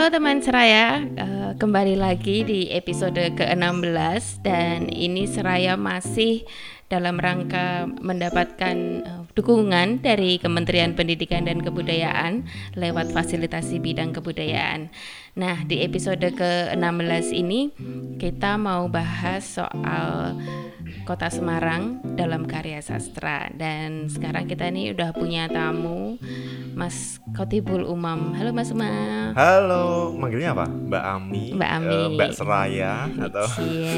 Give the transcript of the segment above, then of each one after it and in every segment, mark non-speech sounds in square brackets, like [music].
Halo teman Seraya, uh, kembali lagi di episode ke-16 dan ini Seraya masih dalam rangka mendapatkan uh, dukungan dari Kementerian Pendidikan dan Kebudayaan lewat fasilitasi bidang kebudayaan. Nah, di episode ke-16 ini kita mau bahas soal Kota Semarang dalam karya sastra dan sekarang kita ini udah punya tamu Mas Kotibul Umam. Halo Mas Umam. Halo, manggilnya apa? Mbak Ami. Mbak Ami. Uh, Mbak Seraya atau Iya.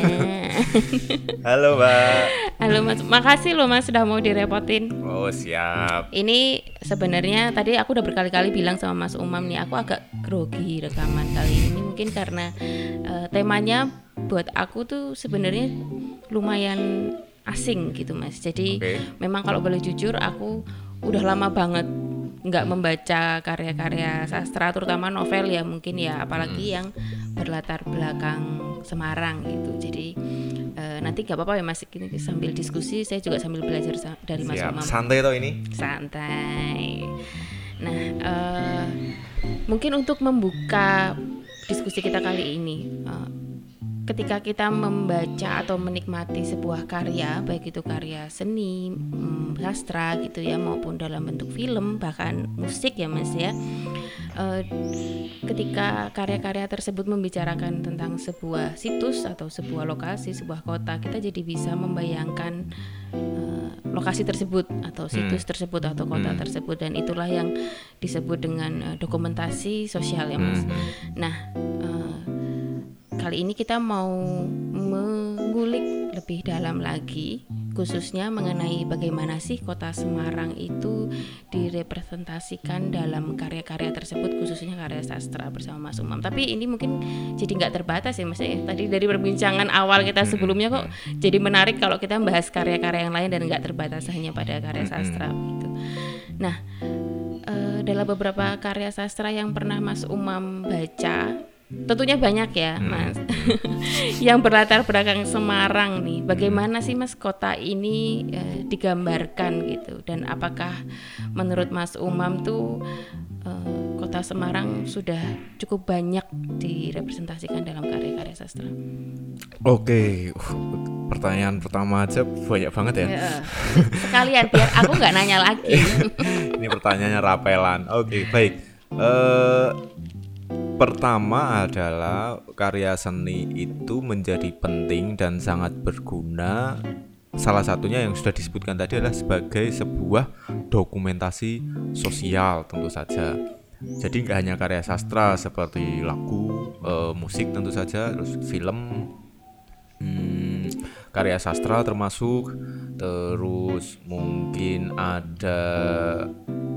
[laughs] Halo Mbak. Halo Mas, makasih loh Mas sudah mau direpotin. Oh siap. Ini sebenarnya tadi aku udah berkali-kali bilang sama Mas Umam nih, aku agak grogi rekaman kali ini mungkin karena uh, temanya buat aku tuh sebenarnya lumayan asing gitu Mas. Jadi Oke. memang kalau boleh jujur aku udah lama banget nggak membaca karya-karya sastra terutama novel ya mungkin ya apalagi yang berlatar belakang Semarang gitu jadi nanti nggak apa-apa ya mas. Ini sambil diskusi saya juga sambil belajar sa- dari mas Siap. Umam. Santai toh ini. santai. Nah eh, mungkin untuk membuka diskusi kita kali ini eh, ketika kita membaca atau menikmati sebuah karya baik itu karya seni mm, sastra gitu ya maupun dalam bentuk film bahkan musik ya mas ya Eh, ketika karya-karya tersebut membicarakan tentang sebuah situs atau sebuah lokasi sebuah kota kita jadi bisa membayangkan eh, lokasi tersebut atau situs tersebut atau kota Hmm. tersebut dan itulah yang disebut dengan eh, dokumentasi sosial ya mas Hmm. Nah, eh, kali ini kita mau mengulik lebih dalam lagi, khususnya mengenai bagaimana sih kota Semarang itu direpresentasikan dalam karya-karya tersebut, khususnya karya sastra bersama Mas Umam. Tapi ini mungkin jadi nggak terbatas ya, Mas. ya. Tadi dari perbincangan awal kita sebelumnya kok jadi menarik kalau kita membahas karya-karya yang lain dan nggak terbatas hanya pada karya sastra gitu. Nah, eh, dalam beberapa karya sastra yang pernah Mas Umam baca, tentunya banyak ya, Mas. [laughs] yang berlatar belakang Semarang nih. Bagaimana sih Mas kota ini eh, digambarkan gitu dan apakah menurut Mas Umam tuh eh, kota Semarang sudah cukup banyak direpresentasikan dalam karya-karya sastra? Oke. Uh, pertanyaan pertama aja banyak banget ya. Ya, [laughs] sekalian biar aku nggak nanya lagi. [laughs] ini pertanyaannya rapelan. Oke, baik. Eh pertama adalah karya seni itu menjadi penting dan sangat berguna. Salah satunya yang sudah disebutkan tadi adalah sebagai sebuah dokumentasi sosial tentu saja. Jadi nggak hanya karya sastra seperti lagu, eh, musik tentu saja, terus film, Hmm, karya sastra termasuk. Terus mungkin ada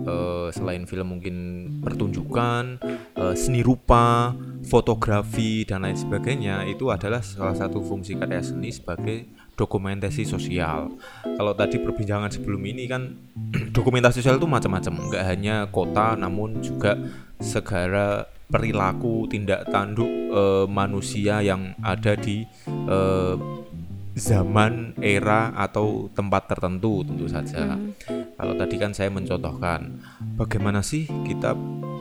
eh, selain film mungkin pertunjukan eh, seni rupa fotografi dan lain sebagainya itu adalah salah satu fungsi karya seni sebagai dokumentasi sosial. Kalau tadi perbincangan sebelum ini kan [clears throat] dokumentasi sosial itu macam-macam. Nggak hanya kota namun juga segala perilaku tindak tanduk eh, manusia yang ada di eh, zaman era atau tempat tertentu tentu saja. Kalau tadi kan saya mencontohkan bagaimana sih kita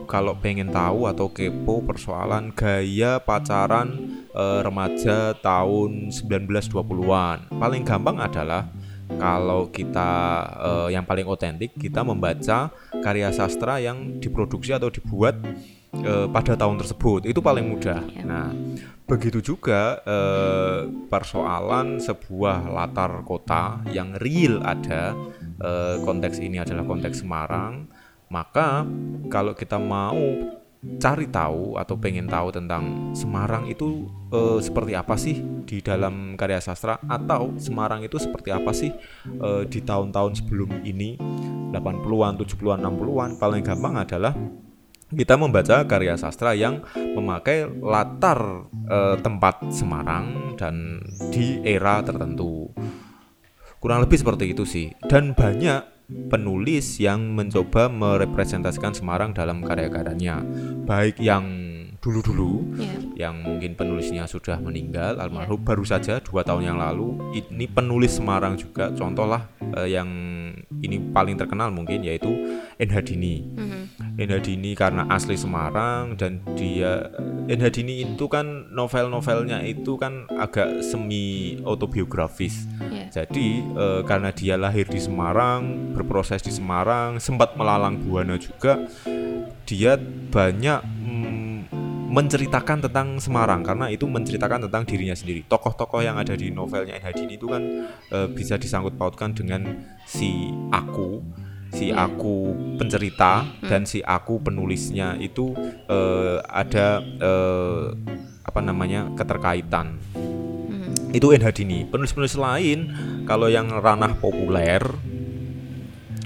kalau pengen tahu atau kepo persoalan gaya pacaran eh, remaja tahun 1920-an paling gampang adalah kalau kita eh, yang paling otentik kita membaca karya sastra yang diproduksi atau dibuat eh, pada tahun tersebut itu paling mudah. Ya. Nah, begitu juga eh, persoalan sebuah latar kota yang real ada eh, konteks ini adalah konteks Semarang, maka kalau kita mau cari tahu atau pengen tahu tentang Semarang itu eh, seperti apa sih di dalam karya sastra atau Semarang itu seperti apa sih eh, di tahun-tahun sebelum ini 80-an, 70-an, 60-an paling gampang adalah kita membaca karya sastra yang memakai latar eh, tempat Semarang dan di era tertentu. Kurang lebih seperti itu sih. Dan banyak penulis yang mencoba merepresentasikan Semarang dalam karya-karyanya, baik yang dulu-dulu Ya. yang mungkin penulisnya sudah meninggal almarhum baru saja dua tahun yang lalu ini penulis Semarang juga contoh lah eh, yang ini paling terkenal mungkin yaitu Enha Dini. Mhm. Enha Dini karena asli Semarang dan dia Enha Dini itu kan novel-novelnya itu kan agak semi autobiografis. Ya. Jadi eh, karena dia lahir di Semarang, berproses di Semarang, sempat melalang buana juga, dia banyak mm, menceritakan tentang Semarang karena itu menceritakan tentang dirinya sendiri. Tokoh-tokoh yang ada di novelnya Enha Dini itu kan eh, bisa disangkut pautkan dengan si aku, si Iya. aku pencerita dan si aku penulisnya itu eh, ada eh, apa namanya keterkaitan Mhm. itu Enha Dini. Penulis-penulis lain kalau yang ranah populer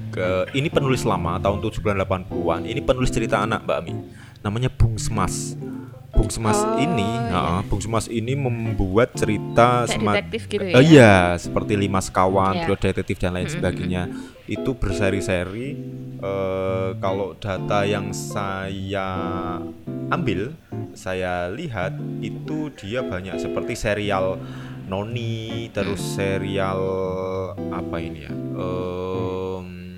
ke ini penulis lama tahun 70-an 80-an. Ini penulis cerita anak Mbak Ami. Namanya Bung Semas. Bung Semas Oh, ini, iya. nah, Bung Semas ini membuat cerita Kayak detektif gitu ya. iya, seperti Lima Sekawan, Iya. Trio Detektif dan lain Mm-mm, sebagainya. Itu berseri-seri. Eh, kalau data yang saya ambil, saya lihat itu dia banyak seperti serial Noni, terus serial apa ini ya? Em,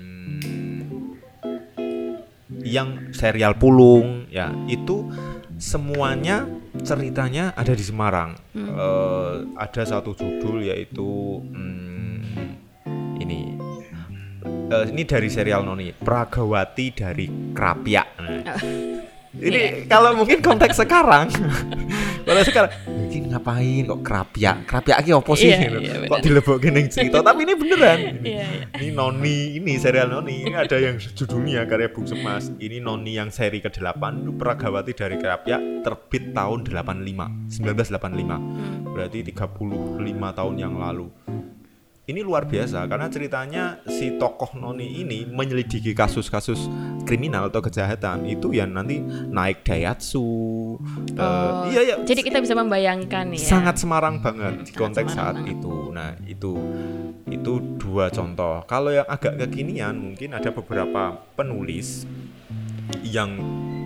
yang serial Pulung, ya itu semuanya ceritanya ada di Semarang. Eh, ada satu judul yaitu hmm, ini Eh, ini dari serial Noni Pragawati dari Krapyak. Nah, ini kalau mungkin konteks sekarang, [laughs] kalau sekarang mungkin ngapain kok Krapyak? Krapyak iki opo sih? Iya, Gitu. iya, kok benar. dilebokke ning cerita, tapi ini beneran. [laughs] Iya, iya. Ini Noni, ini serial Noni. Ini ada yang judulnya karya Bung Semas. Ini Noni yang seri ke-8 itu Pragawati dari Krapyak terbit tahun 85, 1985. Hmm. Berarti 35 tahun yang lalu. Ini luar biasa karena ceritanya si tokoh Noni ini menyelidiki kasus-kasus kriminal atau kejahatan itu yang nanti naik Daihatsu. eh, Oh, iya iya. Jadi kita bisa membayangkan ya. sangat Semarang banget di konteks saat banget. itu. Nah, itu itu dua contoh. Kalau yang agak kekinian mungkin ada beberapa penulis yang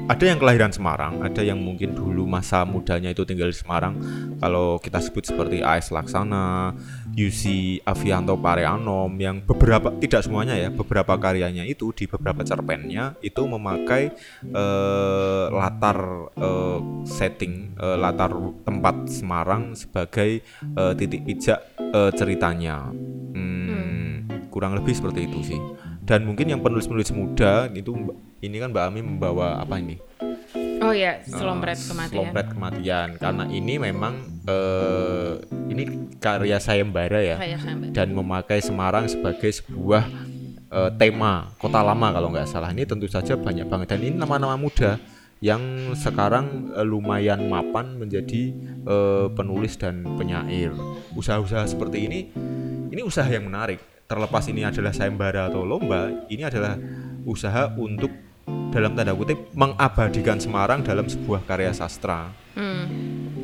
ada yang kelahiran Semarang, ada yang mungkin dulu masa mudanya itu tinggal di Semarang. Kalau kita sebut seperti AS Laksana, Yusi Avianto Pareanom yang beberapa tidak semuanya ya, beberapa karyanya itu di beberapa cerpennya itu memakai eh, latar eh, setting eh, latar tempat Semarang sebagai eh, titik pijak eh, ceritanya. Hmm, kurang lebih seperti itu sih. Dan mungkin yang penulis-penulis muda itu ini kan Mbak Ami membawa apa ini? Oh ya, selompret Eh, kematian. Selompret kematian. Karena ini memang eh, ini karya sayembara ya dan memakai Semarang sebagai sebuah eh, tema kota lama kalau nggak salah. Ini tentu saja banyak banget dan ini nama-nama muda yang sekarang eh, lumayan mapan menjadi eh, penulis dan penyair. Usaha-usaha seperti ini ini usaha yang menarik. Terlepas ini adalah sayembara atau lomba, ini adalah usaha untuk dalam tanda kutip mengabadikan Semarang dalam sebuah karya sastra. Hmm.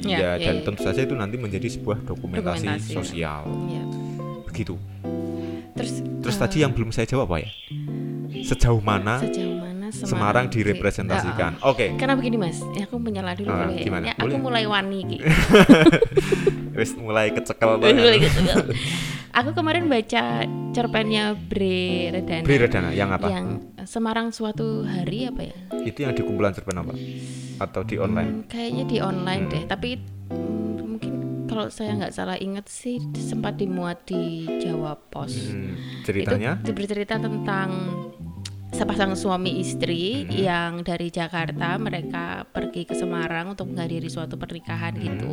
Ya, Ya, dan ya, tentu saja itu nanti menjadi sebuah dokumentasi, Dokumentasi. sosial. ya. Begitu. Terus Terus eh, tadi yang belum saya jawab apa ya? Sejauh mana sejauh mana Semarang, Semarang di- direpresentasikan? Ah, ah. Oke, Karena begini Mas, ya aku menyela dulu ya? gimana? Ya, aku mulai wani gitu. [laughs] wis mulai kecekel Mulai banget. [laughs] kan. Aku kemarin baca cerpennya Bre Redana. Beri Redana yang apa? Yang Semarang suatu hari apa ya? Itu yang di kumpulan cerpen apa? Atau di online? Hmm, kayaknya di online Hmm. deh, tapi hmm, mungkin kalau saya nggak salah ingat sih sempat dimuat di Jawa Pos. Hmm, ceritanya? Itu bercerita tentang sepasang suami istri Hmm. yang dari Jakarta mereka pergi ke Semarang untuk menghadiri suatu pernikahan Hmm. gitu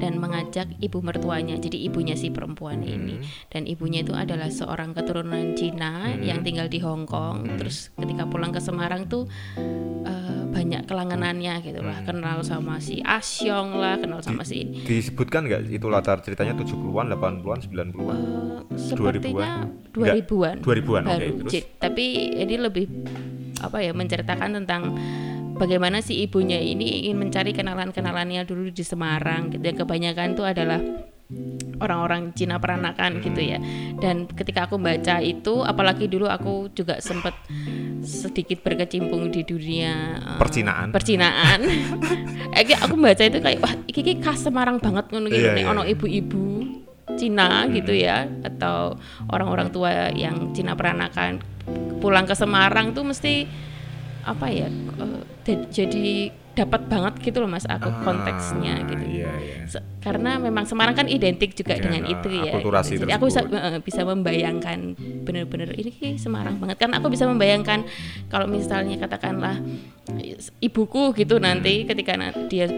dan mengajak ibu mertuanya jadi ibunya si perempuan Hmm. ini dan ibunya itu adalah seorang keturunan Cina Hmm. yang tinggal di Hong Kong terus ketika pulang ke Semarang tuh eh, banyak kelangenannya gitu lah Hmm. kenal sama si Asyong lah kenal sama si ini Disebutkan nggak itu latar ceritanya 70-an, 80-an, 90-an? Eh, sepertinya 2000-an? 2000-an 2000-an, oke, baru terus? Tapi ini lebih apa ya menceritakan tentang bagaimana si ibunya ini ingin mencari kenalan-kenalannya dulu di Semarang gitu yang kebanyakan itu adalah orang-orang Cina peranakan gitu ya. Dan ketika aku baca itu apalagi dulu aku juga sempat sedikit berkecimpung di dunia eh, Percinaan. percinaan. Eh, [laughs] kayak aku baca itu kayak wah iki khas Semarang banget ngono gitu. Iya, nek iya, ono iya. ibu-ibu Cina gitu ya atau orang-orang tua yang Cina peranakan pulang ke Semarang tuh mesti apa ya uh, jadi dapat banget gitu loh mas aku Ah, konteksnya gitu Iya, iya. Se- karena memang Semarang kan identik juga Dengan, dengan itu uh, ya akulturasi gitu. jadi aku bisa tersebut. eh, bisa membayangkan bener-bener ini ki Semarang banget kan aku bisa membayangkan kalau misalnya katakanlah ibuku gitu Hmm. nanti ketika dia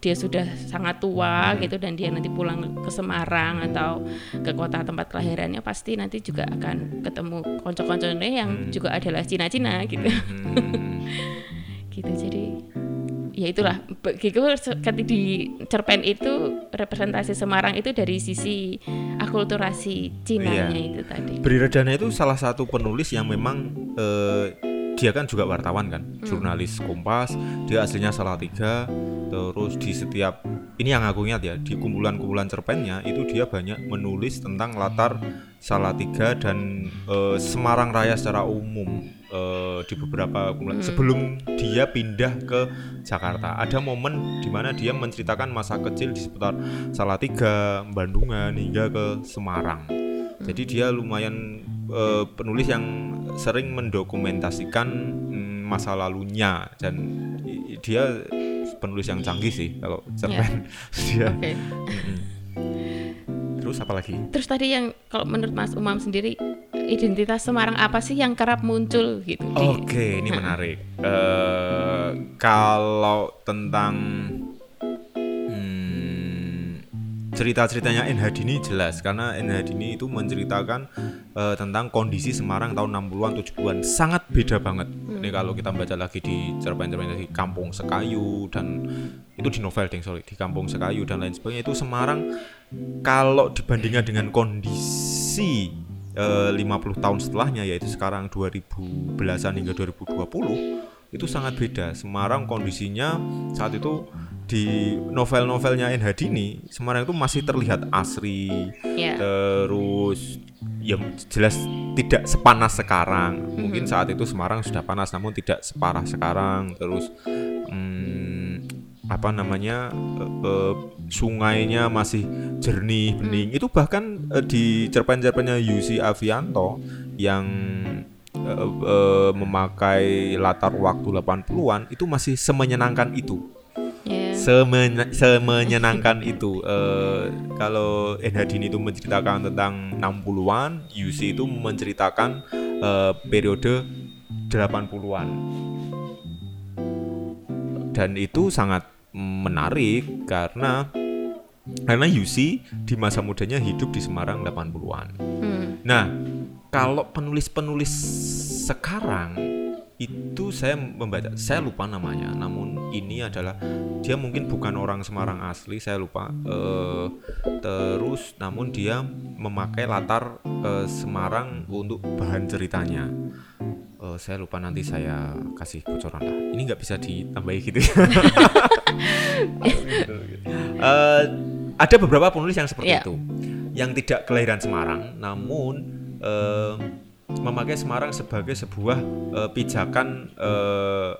dia sudah sangat tua gitu dan dia nanti pulang ke Semarang atau ke kota tempat kelahirannya pasti nanti juga akan ketemu konco-konconya yang juga adalah Cina-Cina gitu. Hmm. [laughs] gitu jadi ya itulah. Begitu ketika di cerpen itu representasi Semarang itu dari sisi akulturasi Cinanya Iya. itu tadi. Bri Redana itu salah satu penulis yang memang eh, dia kan juga wartawan kan, jurnalis Kompas, dia aslinya Salatiga, terus di setiap ini yang aku ingat ya di kumpulan-kumpulan cerpennya itu dia banyak menulis tentang latar Salatiga dan eh, Semarang Raya secara umum eh, di beberapa kumpulan. Sebelum dia pindah ke Jakarta. Ada momen di mana dia menceritakan masa kecil di seputar Salatiga, Bandungan hingga ke Semarang. Jadi dia lumayan eh, penulis yang sering mendokumentasikan mm, masa lalunya dan dia penulis yang canggih sih kalau cerpen [laughs] dia. oke Mm-mm. Terus apa lagi? terus tadi yang kalau menurut Mas Umam sendiri identitas Semarang apa sih yang kerap muncul gitu di Oke, ini menarik. Eh, kalau tentang cerita-ceritanya N Hadini jelas karena N Hadini itu menceritakan eh, tentang kondisi Semarang tahun 60-an 70-an sangat beda banget. Ini kalau kita baca lagi di cerpen-cerpen di Kampung Sekayu dan itu di novel ding sorry di Kampung Sekayu dan lain sebagainya itu Semarang kalau dibandingkan dengan kondisi eh, 50 tahun setelahnya yaitu sekarang 2010-an hingga 2020 itu sangat beda. Semarang kondisinya saat itu di novel-novelnya N Hadini Semarang itu masih terlihat asri ya. terus ya jelas tidak sepanas sekarang. Mungkin saat itu Semarang sudah panas namun tidak separah sekarang. Terus hmm, apa namanya eh, eh, sungainya masih jernih bening. Itu bahkan eh, di cerpen-cerpennya Yusi Avianto yang eh, eh, memakai latar waktu 80-an itu masih semenyenangkan itu Semen- semenyenangkan itu Eh, kalau N Hadini itu menceritakan tentang 60-an Yusi itu menceritakan eh, periode 80-an dan itu sangat menarik karena karena Yusi di masa mudanya hidup di Semarang 80-an Hmm. Nah, kalau penulis-penulis sekarang itu saya membaca, saya lupa namanya. Namun ini adalah dia mungkin bukan orang Semarang asli, saya lupa. Eh, terus, namun dia memakai latar eh, Semarang untuk bahan ceritanya. Eh, saya lupa nanti saya kasih bocoran lah. Ini nggak bisa ditambahi gitu ya. [laughs] Eh, ada beberapa penulis yang seperti Iya. itu yang tidak kelahiran Semarang namun eh, memakai Semarang sebagai sebuah eh, pijakan eh,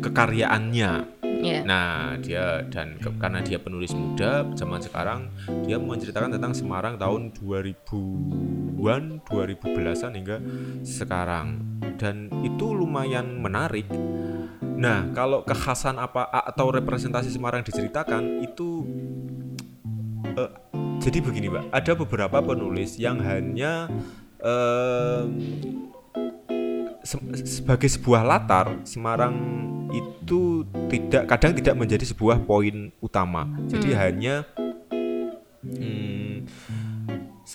kekaryaannya. ya Nah, dia dan ke- karena dia penulis muda zaman sekarang, dia menceritakan tentang Semarang tahun 2000-an, 2010-an hingga sekarang. Dan itu lumayan menarik. Nah, kalau kekhasan apa atau representasi Semarang diceritakan itu eh, jadi begini, Mbak. Ada beberapa penulis yang hanya se- sebagai sebuah latar Semarang itu tidak kadang tidak menjadi sebuah poin utama. Jadi hanya hmm,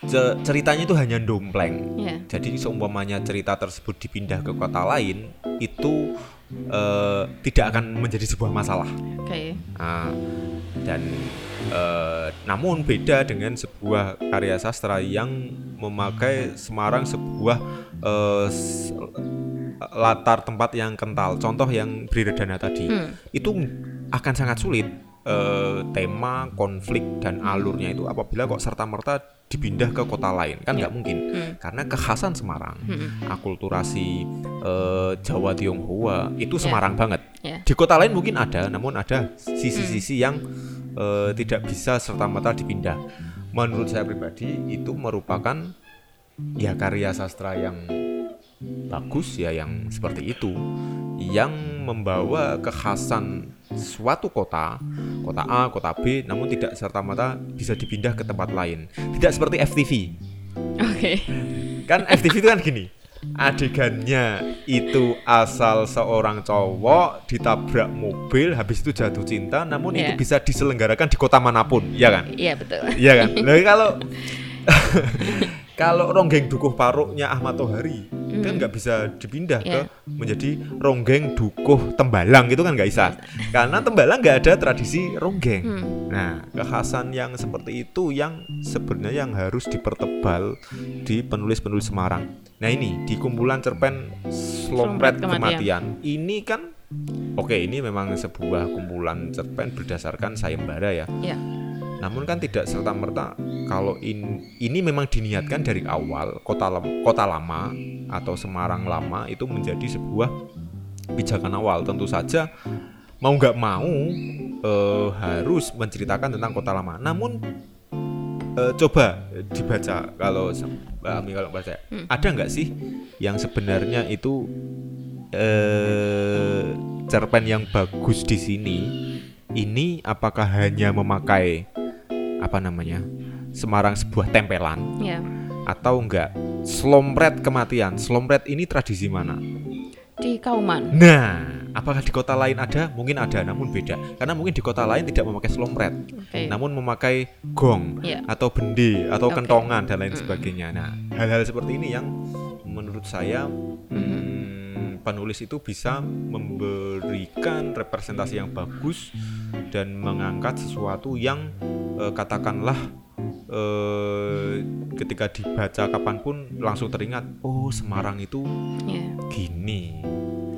ce- ceritanya itu hanya dompleng. ya Jadi seumpamanya cerita tersebut dipindah ke kota lain itu eh, tidak akan menjadi sebuah masalah. oke Ah, dan eh, namun beda dengan sebuah karya sastra yang memakai Semarang sebuah eh, latar tempat yang kental. Contoh yang Briredana tadi Hmm. itu akan sangat sulit eh, tema, konflik dan alurnya itu apabila kok serta merta dipindah ke kota lain kan nggak mungkin Hmm. karena kekhasan Semarang, Hmm. akulturasi eh, Jawa Tionghoa itu Ya. Semarang banget. Ya Di kota lain mungkin ada, namun ada sisi-sisi yang eh, tidak bisa serta merta dipindah. menurut saya pribadi itu merupakan ya karya sastra yang bagus ya yang seperti itu yang membawa kekhasan suatu kota, kota A, kota B, namun tidak serta-merta bisa dipindah ke tempat lain. Tidak seperti FTV. Oke. Kan FTV itu kan gini, adegannya itu asal seorang cowok ditabrak mobil, habis itu jatuh cinta, namun itu Iya. bisa diselenggarakan di kota mana pun, ya kan? Iya betul. Iya kan? [laughs] Lah kalau [laughs] kalau ronggeng dukuh paruknya Ahmad Tohari kan nggak bisa dipindah ke Iya. menjadi ronggeng dukuh tembalang itu kan nggak bisa karena tembalang nggak ada tradisi ronggeng. Hmm. Nah kekhasan yang seperti itu yang sebenarnya yang harus dipertebal di penulis-penulis Semarang. Nah ini di kumpulan cerpen Slompret Kematian. Kematian ini kan Oke, ini memang sebuah kumpulan cerpen berdasarkan sayembara ya. Iya. Namun kan tidak serta merta kalau in- ini memang diniatkan dari awal kota kota lama atau Semarang lama itu menjadi sebuah pijakan awal. Tentu saja mau nggak mau eh, harus menceritakan tentang kota lama. Namun eh, coba dibaca kalau Ami kalau baca ada nggak sih yang sebenarnya itu eh, cerpen yang bagus di sini? Ini apakah hanya memakai apa namanya Semarang sebuah tempelan? Iya. atau enggak slompret kematian. Slompret ini tradisi mana Di Kauman. nah apakah di kota lain ada mungkin ada namun beda karena mungkin di kota lain tidak memakai slompret Oke. namun memakai gong Iya. atau bende atau Oke. kentongan dan lain sebagainya nah hal-hal seperti ini yang menurut saya hmm, penulis itu bisa memberikan representasi yang bagus dan mengangkat sesuatu yang eh, katakanlah eh, ketika dibaca kapan pun langsung teringat oh Semarang itu Iya. gini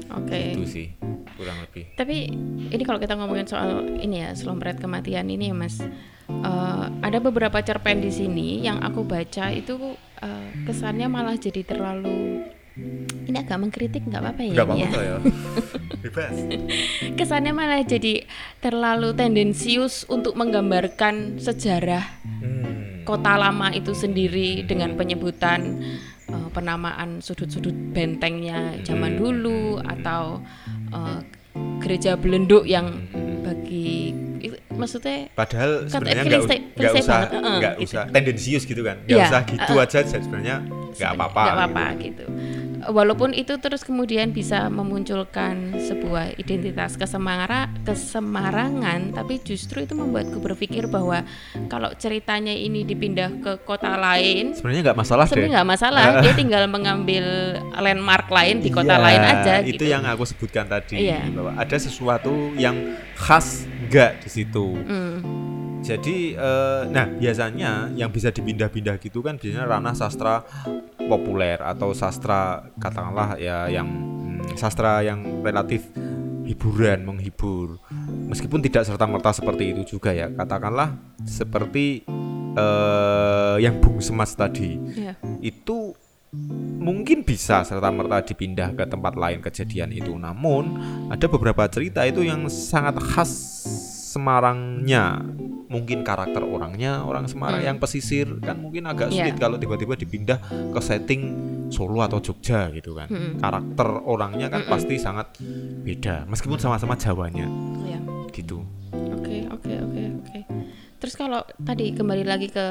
Oke. itu sih kurang lebih Tapi ini kalau kita ngomongin soal ini ya selompret kematian ini ya mas, Eh, ada beberapa cerpen di sini yang aku baca itu eh, kesannya malah jadi terlalu ini agak mengkritik nggak apa-apa ya nggak apa-apa ya. ya [laughs] bebas Kesannya malah jadi terlalu tendensius untuk menggambarkan sejarah Hmm. Kota lama itu sendiri dengan penyebutan eh, penamaan sudut-sudut bentengnya zaman Hmm. dulu atau eh, gereja belenduk yang bagi itu- maksudnya Padahal Kata- sebenarnya nggak usah nggak gitu. usah tendensius gitu kan nggak Iya, usah gitu uh-uh. aja sebenarnya nggak apa-apa nggak apa-apa gitu. Walaupun itu terus kemudian bisa memunculkan sebuah identitas kesemara kesemarangan, tapi justru itu membuatku berpikir bahwa kalau ceritanya ini dipindah ke kota lain, sebenarnya nggak masalah sebenarnya nggak masalah. [laughs] Dia tinggal mengambil landmark lain di kota Iya, lain aja itu gitu. yang aku sebutkan tadi Iya. bahwa ada sesuatu yang khas nggak di situ Hmm, jadi eh, nah biasanya yang bisa dipindah-pindah gitu kan biasanya ranah sastra populer atau sastra katakanlah ya yang hmm, sastra yang relatif hiburan menghibur. Meskipun tidak serta merta seperti itu juga ya katakanlah seperti eh, yang Bung Semas tadi. Ya. itu mungkin bisa serta merta dipindah ke tempat lain kejadian itu. Namun ada beberapa cerita itu yang sangat khas Semarangnya mungkin karakter orangnya orang Semarang Hmm. yang pesisir kan mungkin agak sulit kalau tiba-tiba dipindah ke setting Solo atau Jogja gitu kan Mm-mm. karakter orangnya kan Mm-mm. pasti sangat beda meskipun sama-sama Jawanya Ya. gitu Oke, oke, oke, oke. Terus kalau tadi kembali lagi ke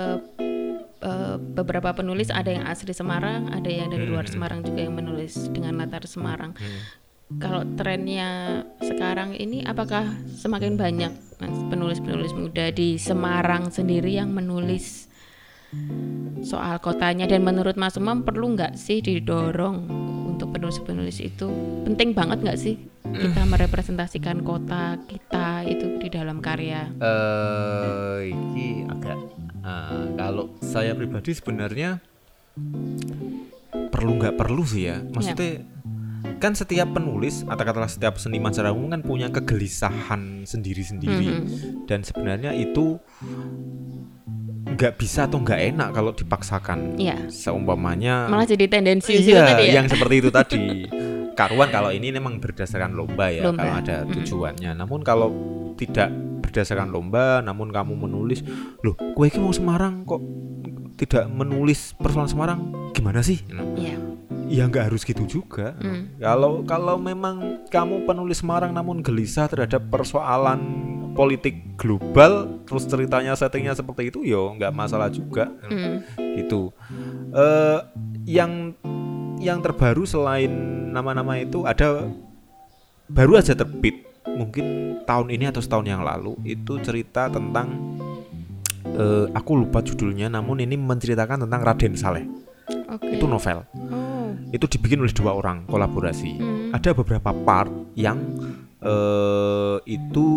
eh, beberapa penulis ada yang asli Semarang, ada yang dari luar Hmm. Semarang juga yang menulis dengan latar Semarang. Kalau trennya sekarang ini apakah semakin banyak penulis-penulis muda di Semarang sendiri yang menulis soal kotanya. Dan menurut Mas Umam perlu nggak sih didorong untuk penulis-penulis itu? Penting banget nggak sih kita merepresentasikan kota kita itu di dalam karya? Eh ini agak eh, kalau saya pribadi sebenarnya perlu nggak perlu sih ya. Maksudnya kan setiap penulis atau katakanlah setiap seniman secara umum kan punya kegelisahan sendiri-sendiri Mhm. dan sebenarnya itu nggak bisa atau nggak enak kalau dipaksakan Iya. seumpamanya malah jadi tendensi iya tadi ya yang seperti itu tadi karuan kalau ini memang berdasarkan lomba ya Lomba, kalau ada tujuannya namun kalau tidak berdasarkan lomba, namun kamu menulis, loh, kue ini mau Semarang kok tidak menulis persoalan Semarang, gimana sih? Iya. Ya nggak harus gitu juga. Hmm. Kalau kalau memang kamu penulis Semarang namun gelisah terhadap persoalan politik global, terus ceritanya settingnya seperti itu, yo nggak masalah juga. Hmm. Itu eh yang yang terbaru selain nama-nama itu ada baru aja terbit mungkin tahun ini atau setahun yang lalu itu cerita tentang eh, aku lupa judulnya namun ini menceritakan tentang Raden Saleh Oke. itu novel Oh. Itu dibikin oleh dua orang kolaborasi. Hmm. ada beberapa part yang eh, itu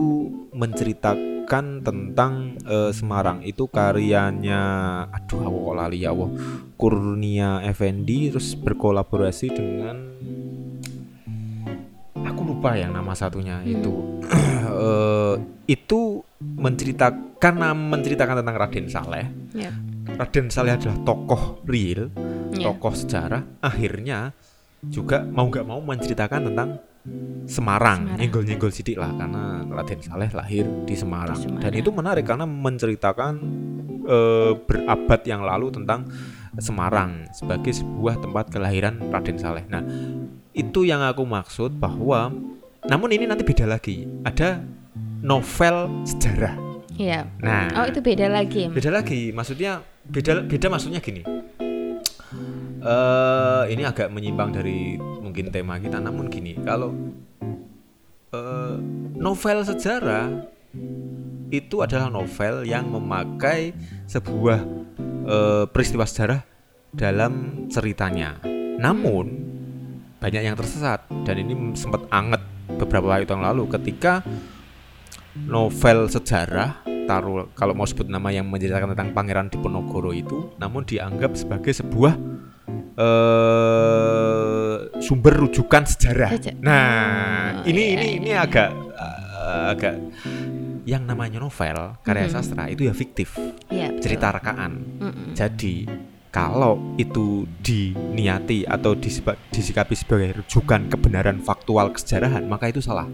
menceritakan tentang eh, Semarang itu karyanya aduh aku kok lali ya Allah Kurnia Effendi terus berkolaborasi dengan aku lupa yang nama satunya itu. [clears throat] Eh, itu menceritakan menceritakan tentang Raden Saleh. Ya. Raden Saleh adalah tokoh real Ya. tokoh sejarah akhirnya juga mau nggak mau menceritakan tentang Semarang, Semarang. nyenggol-nyenggol sidik lah karena Raden Saleh lahir di Semarang. Di Semarang. dan itu menarik karena menceritakan eh, berabad yang lalu tentang Semarang sebagai sebuah tempat kelahiran Raden Saleh. Nah itu yang aku maksud bahwa namun ini nanti beda lagi ada novel sejarah. Iya. Nah Oh itu beda lagi. beda lagi maksudnya beda beda maksudnya gini eh ini agak menyimpang dari mungkin tema kita namun gini kalau eh, novel sejarah itu adalah novel yang memakai sebuah eh, peristiwa sejarah dalam ceritanya. Namun banyak yang tersesat dan ini sempat anget beberapa waktu yang lalu ketika novel sejarah taruh kalau mau sebut nama yang menceritakan tentang Pangeran Diponegoro itu namun dianggap sebagai sebuah eh sumber rujukan sejarah. Seja- Nah, Oh, ini iya, ini iya, ini iya. agak eh, agak yang namanya novel karya Mhm. sastra itu ya fiktif, Iya. betul. cerita rekaan. Mm-mm. Jadi kalau itu diniati atau disikapi sebagai rujukan kebenaran faktual kesejarahan, maka itu salah.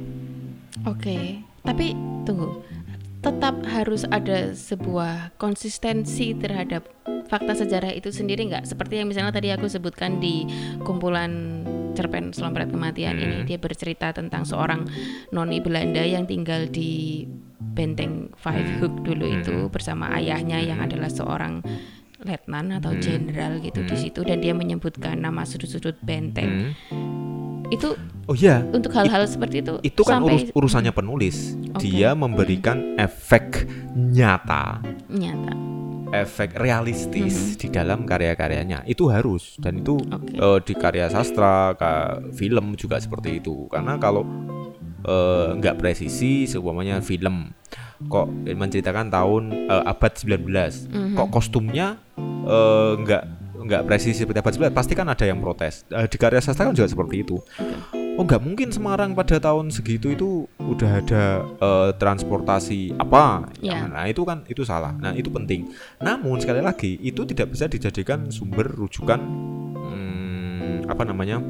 Oke, tapi tunggu. Tetap harus ada sebuah konsistensi terhadap fakta sejarah itu sendiri nggak? Seperti yang misalnya tadi aku sebutkan di kumpulan cerpen Selompet Kematian Hmm. ini, dia bercerita tentang seorang noni Belanda yang tinggal di Benteng Five Hook dulu itu Hmm. bersama ayahnya yang Hmm. adalah seorang letnan atau Hmm. jenderal gitu di Hmm. situ dan dia menyebutkan nama sudut-sudut benteng. Hmm. Itu Oh iya, untuk hal-hal seperti itu itu kan sampai urus- urusannya penulis. Oke. Dia memberikan efek nyata, nyata. efek realistis Mhm. di dalam karya-karyanya. Itu harus dan itu Oke. eh, di karya sastra, ka- film juga seperti itu. Karena kalau eh, nggak presisi, seumpamanya film kok menceritakan tahun eh, abad 19, Mhm. kok kostumnya nggak nggak presisi seperti abad 19, pasti kan ada yang protes. Eh, di karya sastra kan juga seperti itu. Oh nggak mungkin Semarang pada tahun segitu itu udah ada eh, transportasi apa? Ya. Nah itu kan itu salah. Nah itu penting. Namun sekali lagi itu tidak bisa dijadikan sumber rujukan hmm, apa namanya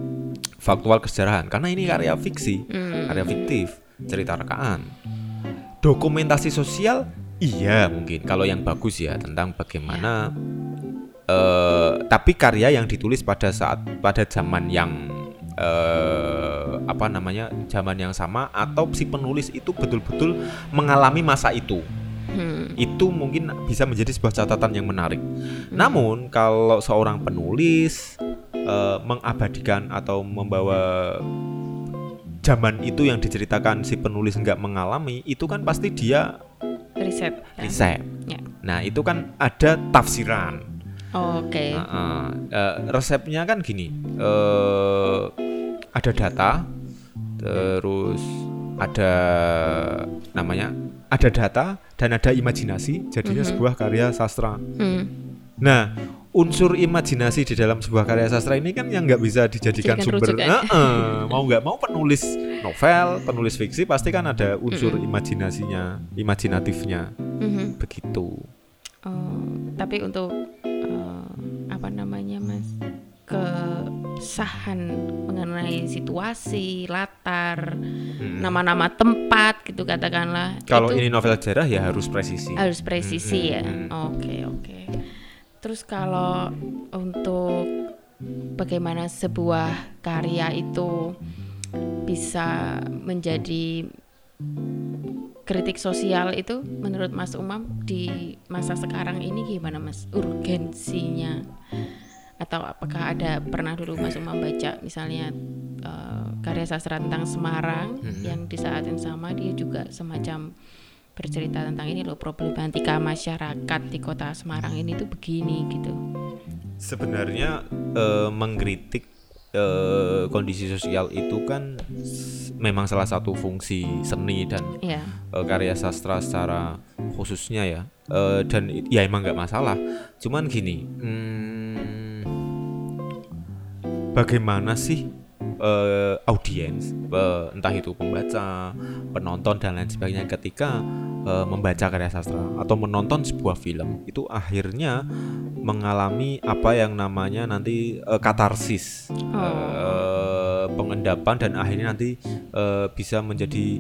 faktual kesejarahan karena ini karya fiksi, Hmm. karya fiktif, cerita rekaan. Dokumentasi sosial iya mungkin kalau yang bagus ya tentang bagaimana eh tapi karya yang ditulis pada saat pada zaman yang eh apa namanya zaman yang sama atau si penulis itu betul-betul mengalami masa itu Hmm. itu mungkin bisa menjadi sebuah catatan yang menarik. Namun kalau seorang penulis eh, mengabadikan atau membawa zaman itu yang diceritakan si penulis nggak mengalami, itu kan pasti dia riset. kan? riset. Ya. Nah itu kan ada tafsiran. Oke. Nah, eh, eh, resepnya kan gini, eh, ada data, terus ada namanya ada data dan ada imajinasi, jadinya Mhm. sebuah karya sastra. Hmm. Nah, unsur imajinasi di dalam sebuah karya sastra ini kan yang nggak bisa dijadikan Dijadikan sumber. rujukan. Heeh, mau nggak mau penulis novel, penulis fiksi pasti kan ada unsur Mm-mm. imajinasinya, imajinatifnya, Mhm. begitu. Oh, tapi untuk eh, apa namanya mas ke pengesahan mengenai situasi, latar, Mm-mm. nama-nama tempat gitu katakanlah. Kalau itu ini novel sejarah ya harus presisi. harus presisi Mm-mm, ya. mm-mm. Oke, oke. Terus kalau untuk bagaimana sebuah karya itu bisa menjadi kritik sosial itu menurut Mas Umam di masa sekarang ini gimana Mas urgensinya atau apakah ada pernah dulu Mas Umam baca misalnya eh, karya sastra tentang Semarang Mhm. yang di saat yang sama dia juga semacam bercerita tentang ini loh problematika masyarakat di kota Semarang ini tuh begini gitu. Sebenarnya eh, mengkritik eh, kondisi sosial itu kan memang salah satu fungsi seni dan Ya. eh, karya sastra secara khususnya ya. Eh, dan ya emang nggak masalah. Cuman gini, hmm, bagaimana sih eh, audiens, eh, entah itu pembaca, penonton dan lain sebagainya ketika eh, membaca karya sastra atau menonton sebuah film itu akhirnya mengalami apa yang namanya nanti eh, katarsis, eh, pengendapan dan akhirnya nanti eh, bisa menjadi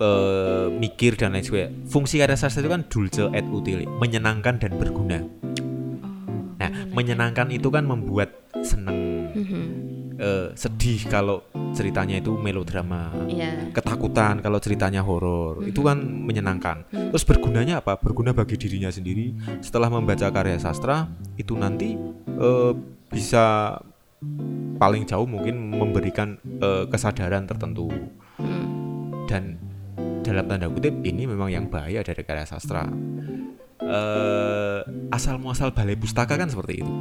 eh, mikir dan lain sebagainya. Fungsi karya sastra itu kan dulce et utile, menyenangkan dan berguna. Oh, Nah, menyenangkan itu kan membuat seneng, Mhm. Eh, sedih kalau ceritanya itu melodrama, Iya. ketakutan kalau ceritanya horor. Itu kan menyenangkan. Mhm. Terus bergunanya apa? Berguna bagi dirinya sendiri. Setelah membaca karya sastra, itu nanti eh, bisa paling jauh mungkin memberikan eh, kesadaran tertentu. Hmm. Dan dalam tanda kutip ini memang yang bahaya dari karya sastra. Eh, asal muasal balai pustaka kan seperti itu.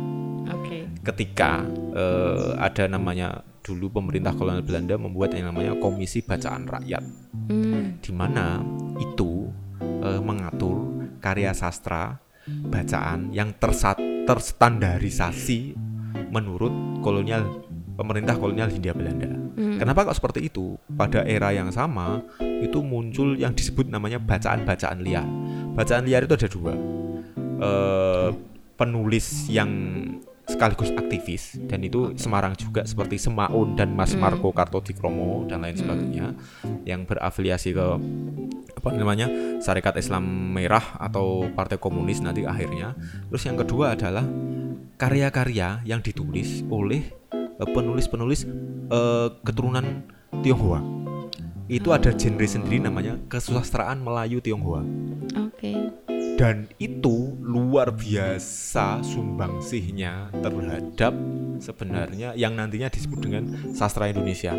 Ketika eh, ada namanya dulu pemerintah kolonial Belanda membuat yang namanya Komisi Bacaan Rakyat Hmm. di mana itu eh, mengatur karya sastra bacaan yang tersat, terstandarisasi menurut kolonial pemerintah kolonial Hindia Belanda. Hmm. Kenapa kok seperti itu? Pada era yang sama itu muncul yang disebut namanya bacaan-bacaan liar. Bacaan liar itu ada dua. Eh, penulis yang sekaligus aktivis dan itu Semarang juga seperti Semaun dan Mas Hmm. Marco Kartodikromo dan lain sebagainya yang berafiliasi ke apa namanya Sarekat Islam Merah atau Partai Komunis nanti akhirnya. Terus yang kedua adalah karya-karya yang ditulis oleh eh, penulis-penulis eh, keturunan Tionghoa. Itu ada genre sendiri namanya kesusastraan Melayu Tionghoa. Oke. Dan itu luar biasa sumbangsihnya terhadap sebenarnya yang nantinya disebut dengan sastra Indonesia.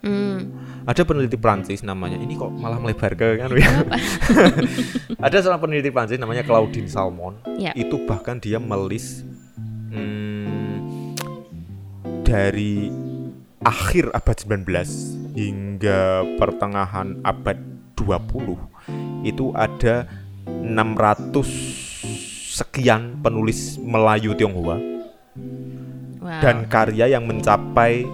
Hmm. Ada peneliti Prancis namanya, ini kok malah melebar ke kan ya. [laughs] Ada seorang peneliti Prancis namanya Claudine Salmon. Ya. Itu bahkan dia melis hmm, dari akhir abad 19 hingga pertengahan abad 20 itu ada 600 sekian penulis Melayu Tionghoa Wow. dan karya yang mencapai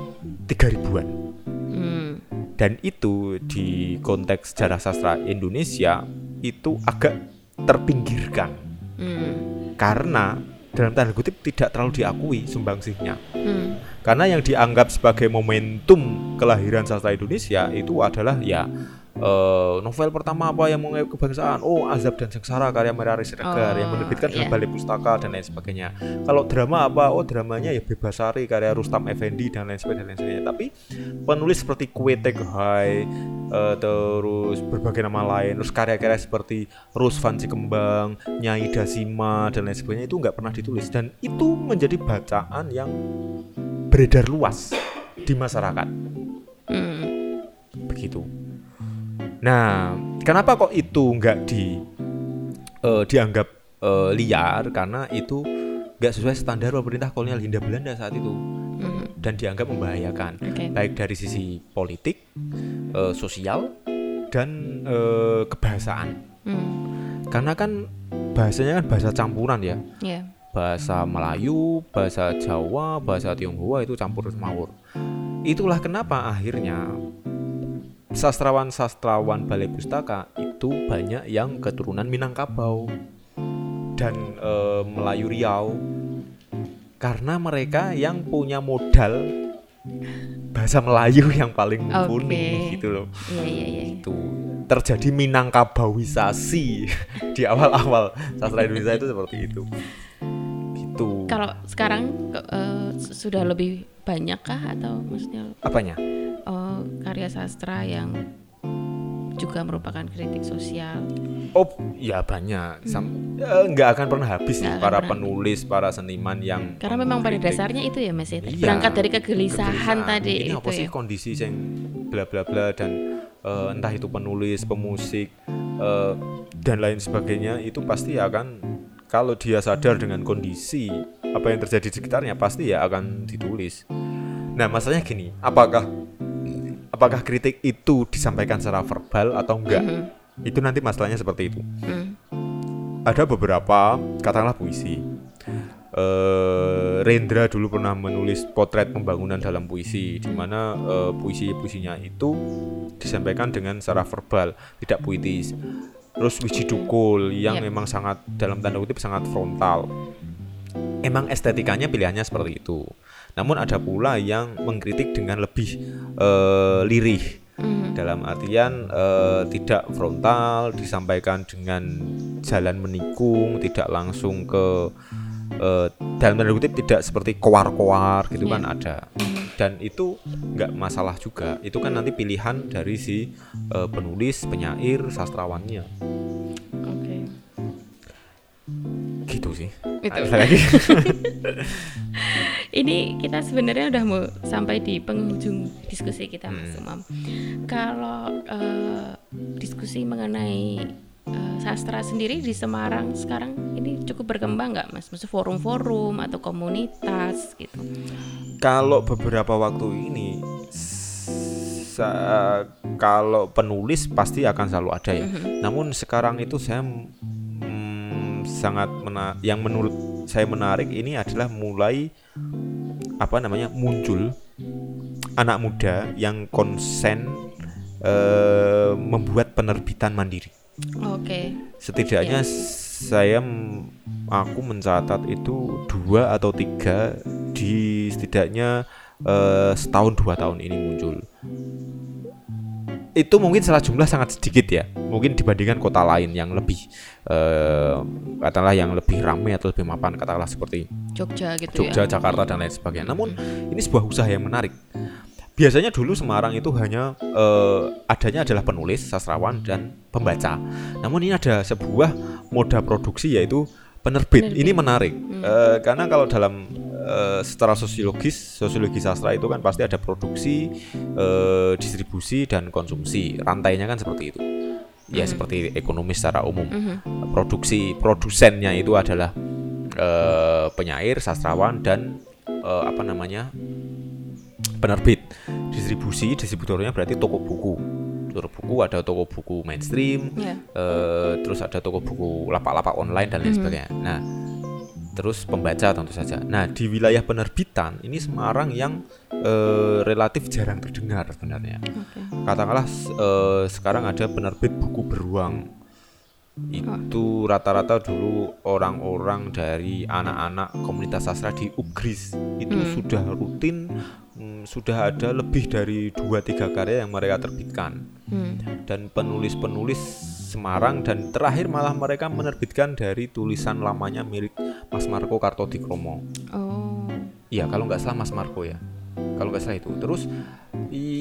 3 ribuan. Hmm. Dan itu di konteks sejarah sastra Indonesia itu agak terpinggirkan Hmm. karena dalam tanda kutip tidak terlalu diakui sumbangsihnya. Hmm. Karena yang dianggap sebagai momentum kelahiran sastra Indonesia itu adalah ya eh, novel pertama apa yang mengait kebangsaan. Oh, Azab dan Sengsara karya Merari Siregar Oh, yang menerbitkan dalam iya. Balai Pustaka dan lain sebagainya. Kalau drama apa? Oh, dramanya ya Bebasari karya Rustam Effendi dan lain sebagainya. dan lain sebagainya. Tapi penulis seperti Kue Teghai eh, terus berbagai nama lain, terus karya-karya seperti Rus Van Kembang, Nyai Dasima dan lain sebagainya itu nggak pernah ditulis dan itu menjadi bacaan yang beredar luas di masyarakat Hmm. begitu. Nah, kenapa kok itu nggak di eh, dianggap eh, liar karena itu nggak sesuai standar pemerintah kolonial Hindia Belanda saat itu Hmm. dan dianggap membahayakan Oke. baik dari sisi politik, eh, sosial dan eh, kebahasaan. Hmm. Karena kan bahasanya kan bahasa campuran ya. Ya. bahasa Melayu, bahasa Jawa, bahasa Tionghoa itu campur semawur. Itulah kenapa akhirnya sastrawan-sastrawan Balai Pustaka itu banyak yang keturunan Minangkabau dan eh, Melayu Riau karena mereka yang punya modal bahasa Melayu yang paling mumpuni gitu loh. Iya iya iya. Itu terjadi Minangkabawisasi [laughs] di awal-awal sastra Indonesia itu seperti itu. Gitu. Kalau sekarang su- sudah lebih banyak kah atau maksudnya Apanya? Eh, karya sastra yang juga merupakan kritik sosial? Oh, ya banyak. Sam- eh, nggak akan pernah habis Nggak para pernah penulis, para seniman yang Karena memang pada dasarnya itu ya Mas ya. Iya, Berangkat dari kegelisahan kegelisahan. tadi ini itu apa sih ya. kondisi yang bla bla bla dan eh, entah itu penulis pemusik eh, dan lain sebagainya itu pasti akan kalau dia sadar dengan kondisi apa yang terjadi di sekitarnya pasti ya akan ditulis nah masalahnya gini apakah apakah kritik itu disampaikan secara verbal atau enggak Mhm. itu nanti masalahnya seperti itu Hmm. ada beberapa katakanlah puisi eh Rendra dulu pernah menulis potret pembangunan dalam puisi di mana eh, puisi-puisinya itu disampaikan dengan secara verbal tidak puitis terus Wiji Dukul yang Yep. memang sangat dalam tanda kutip sangat frontal emang estetikanya pilihannya seperti itu namun ada pula yang mengkritik dengan lebih eh, lirih Mhm. dalam artian eh, tidak frontal disampaikan dengan jalan menikung tidak langsung ke eh, dalam tanda kutip tidak seperti koar-koar gitu Iya. kan ada dan itu nggak masalah juga itu kan nanti pilihan dari si eh, penulis penyair sastrawannya Oke. gitu sih Itu. Lagi [laughs] Ini kita sebenarnya udah mau sampai di penghujung diskusi kita Mas Hmm. Umam. Kalau eh, diskusi mengenai eh, sastra sendiri di Semarang sekarang ini cukup berkembang nggak Mas? Maksud forum-forum atau komunitas gitu. kalau beberapa waktu ini sa- kalau penulis pasti akan selalu ada ya. Namun sekarang itu saya mm, sangat mena- yang menurut saya menarik ini adalah mulai apa namanya muncul anak muda yang konsen eh, membuat penerbitan mandiri. Oke. Setidaknya saya m- aku mencatat itu dua atau tiga di setidaknya eh, setahun dua tahun ini muncul. Itu mungkin salah jumlah sangat sedikit ya. Mungkin dibandingkan kota lain yang lebih eh, katakanlah yang lebih ramai atau lebih mapan katakanlah seperti Jogja gitu Jogja, ya. Jakarta dan lain sebagainya. Namun ini sebuah usaha yang menarik. Biasanya dulu Semarang itu hanya eh, adanya adalah penulis, sastrawan dan pembaca. Namun ini ada sebuah moda produksi yaitu penerbit. Penerbit. Ini menarik Eh, karena kalau dalam eh, secara sosiologis, sosiologi sastra itu kan pasti ada produksi, eh, distribusi dan konsumsi. Rantainya kan seperti itu. Ya seperti ekonomi secara umum Mhm. produksi produsennya itu adalah eh, penyair, sastrawan dan eh, apa namanya penerbit. Distribusi, distributornya berarti toko buku. Toko buku ada toko buku mainstream, Ya. eh, terus ada toko buku lapak-lapak online dan lain sebagainya. Nah, terus pembaca tentu saja. Nah, di wilayah penerbitan ini Semarang yang eh, relatif jarang terdengar sebenarnya Oke. katakanlah eh, sekarang ada penerbit buku beruang itu rata-rata dulu orang-orang dari anak-anak komunitas sastra di Ugris itu sudah rutin mm, sudah ada lebih dari 2-3 karya yang mereka terbitkan Hmm. dan penulis-penulis Semarang dan terakhir malah mereka menerbitkan dari tulisan lamanya milik Mas Marco Kartodikromo Oh. Iya, kalau nggak salah Mas Marco ya. Kalau nggak salah itu. Terus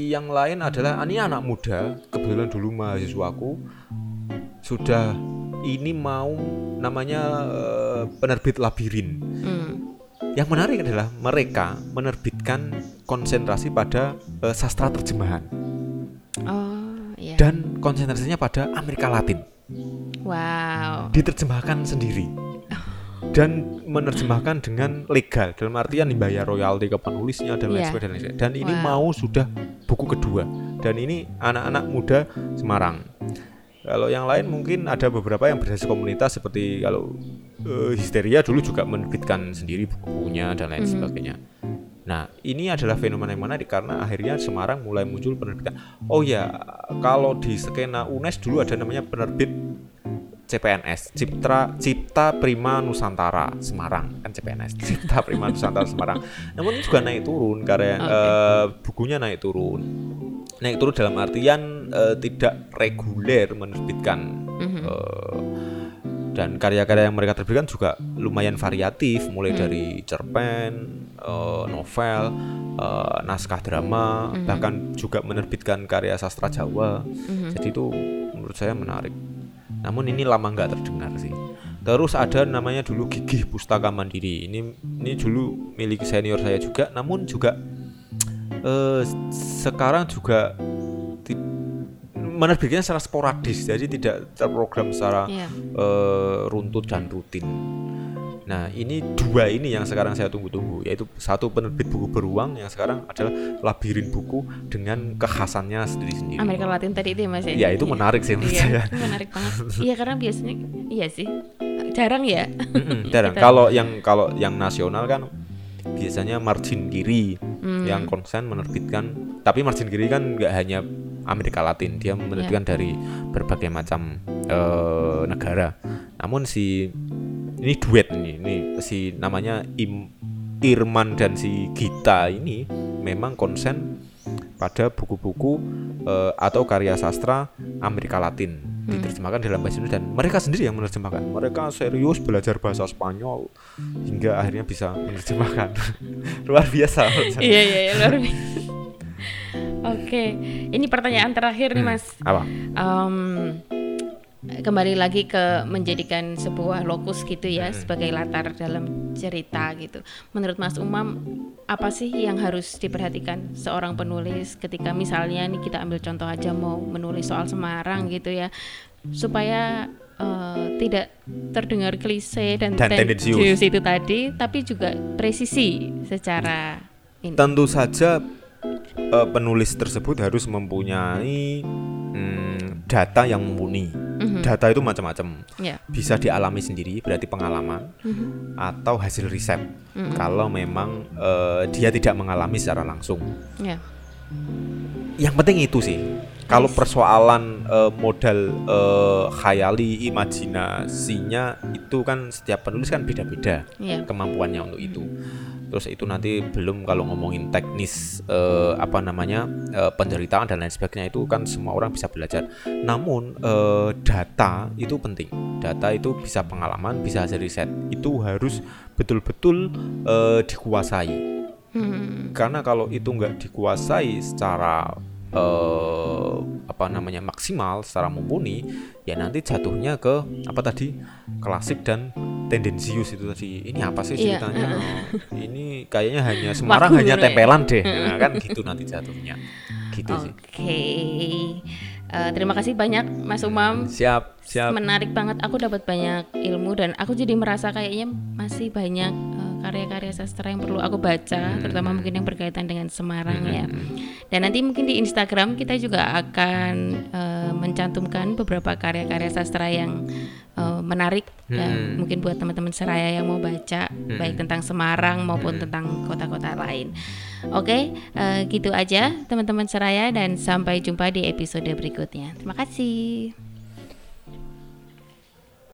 yang lain adalah ini anak muda, kebetulan dulu mahasiswaku sudah ini mau namanya eh, penerbit labirin. Hmm. Yang menarik adalah mereka menerbitkan konsentrasi pada eh, sastra terjemahan Oh, iya. dan konsentrasinya pada Amerika Latin. Wow. diterjemahkan sendiri dan menerjemahkan dengan legal dalam artian dibayar royalti ke penulisnya dan lain Iya. dan lain sebagainya. dan ini Wow. mau sudah buku kedua dan ini anak-anak muda Semarang kalau yang lain mungkin ada beberapa yang berhasil komunitas seperti kalau eh, Histeria dulu juga menerbitkan sendiri buku-bukunya dan lain Mhm. sebagainya Nah, ini adalah fenomena yang menarik karena akhirnya Semarang mulai muncul penerbitan. Oh ya, kalau di skena UNES dulu ada namanya penerbit CPNS Cipta Cipta Prima Nusantara Semarang kan CPNS [laughs] Cipta Prima Nusantara Semarang namun juga naik turun karya Oke. eh, bukunya naik turun naik turun dalam artian eh, tidak reguler menerbitkan Mhm. eh, dan karya-karya yang mereka terbitkan juga lumayan variatif mulai dari cerpen, eh, novel, eh, naskah drama, bahkan juga menerbitkan karya sastra Jawa. Jadi itu menurut saya menarik. Namun ini lama nggak terdengar sih. Terus ada namanya dulu Gigih Pustaka Mandiri. Ini ini dulu milik senior saya juga, namun juga eh, sekarang juga menerbitkannya secara sporadis, jadi tidak terprogram secara Iya. eh, runtut dan rutin. Nah, ini dua ini yang sekarang saya tunggu-tunggu, yaitu satu penerbit buku beruang yang sekarang adalah labirin buku dengan kekhasannya sendiri-sendiri. Amerika Latin tadi itu ya Mas ya. Ya, itu Iya. menarik sih menurut Iya, saya. menarik banget. Iya karena biasanya iya sih. Jarang ya. Mm-mm, jarang. [laughs] Kita- Kalau yang kalau yang nasional kan biasanya margin kiri Hmm. yang konsen menerbitkan, tapi margin kiri kan nggak hanya Amerika Latin, dia menerbitkan Ya. dari berbagai macam eh, negara. Namun si ini duet ini, ini si namanya Im, Irman dan si Gita ini memang konsen pada buku-buku eh, atau karya sastra Amerika Latin diterjemahkan dalam bahasa Indonesia dan mereka sendiri yang menerjemahkan. Mereka serius belajar bahasa Spanyol hingga akhirnya bisa menerjemahkan. [laughs] Luar biasa. Iya iya iya luar biasa. Oke, ini pertanyaan terakhir nih Hmm, Mas. Apa? Em, kembali lagi ke menjadikan sebuah lokus gitu ya sebagai latar dalam cerita gitu. Menurut Mas Umam apa sih yang harus diperhatikan seorang penulis ketika misalnya nih kita ambil contoh aja mau menulis soal Semarang gitu ya supaya eh, tidak terdengar klise dan, Dan tendensius. itu tadi tapi juga presisi secara ini. Tentu saja eh, penulis tersebut harus mempunyai mm, data yang mumpuni. Mhm. Data itu macam-macam. Ya. Bisa dialami sendiri, berarti pengalaman Mhm. atau hasil riset. Mhm. Kalau memang eh, dia tidak mengalami secara langsung. Ya. Yang penting itu sih. Kalau persoalan eh, modal eh, khayali, imajinasinya itu kan setiap penulis kan beda-beda Iya. kemampuannya untuk itu. Terus itu nanti belum kalau ngomongin teknis eh, apa namanya eh, penderitaan dan lain sebagainya itu kan semua orang bisa belajar. Namun eh, data itu penting. Data itu bisa pengalaman, bisa hasil riset. Itu harus betul-betul eh, dikuasai Hmm. karena kalau itu nggak dikuasai secara eh, apa namanya maksimal secara mumpuni ya nanti jatuhnya ke apa tadi klasik dan tendensius itu tadi. Ini apa sih Iya, ceritanya? Oh, ini kayaknya hanya [laughs] Semarang Wagu hanya ya. tempelan deh. Nah, kan gitu nanti jatuhnya. Gitu sih. Oke. Eh, terima kasih banyak Mas Umam. siap siap. Menarik banget. Aku dapat banyak ilmu dan aku jadi merasa kayaknya masih banyak eh, karya-karya sastra yang perlu aku baca, terutama mungkin yang berkaitan dengan Semarang ya. Dan nanti mungkin di Instagram kita juga akan eh, mencantumkan beberapa karya-karya sastra yang eh, menarik ya, Hmm. mungkin buat teman-teman seraya yang mau baca baik tentang Semarang maupun tentang kota-kota lain. Oke, eh, gitu aja teman-teman seraya dan sampai jumpa di episode berikutnya. Terima kasih.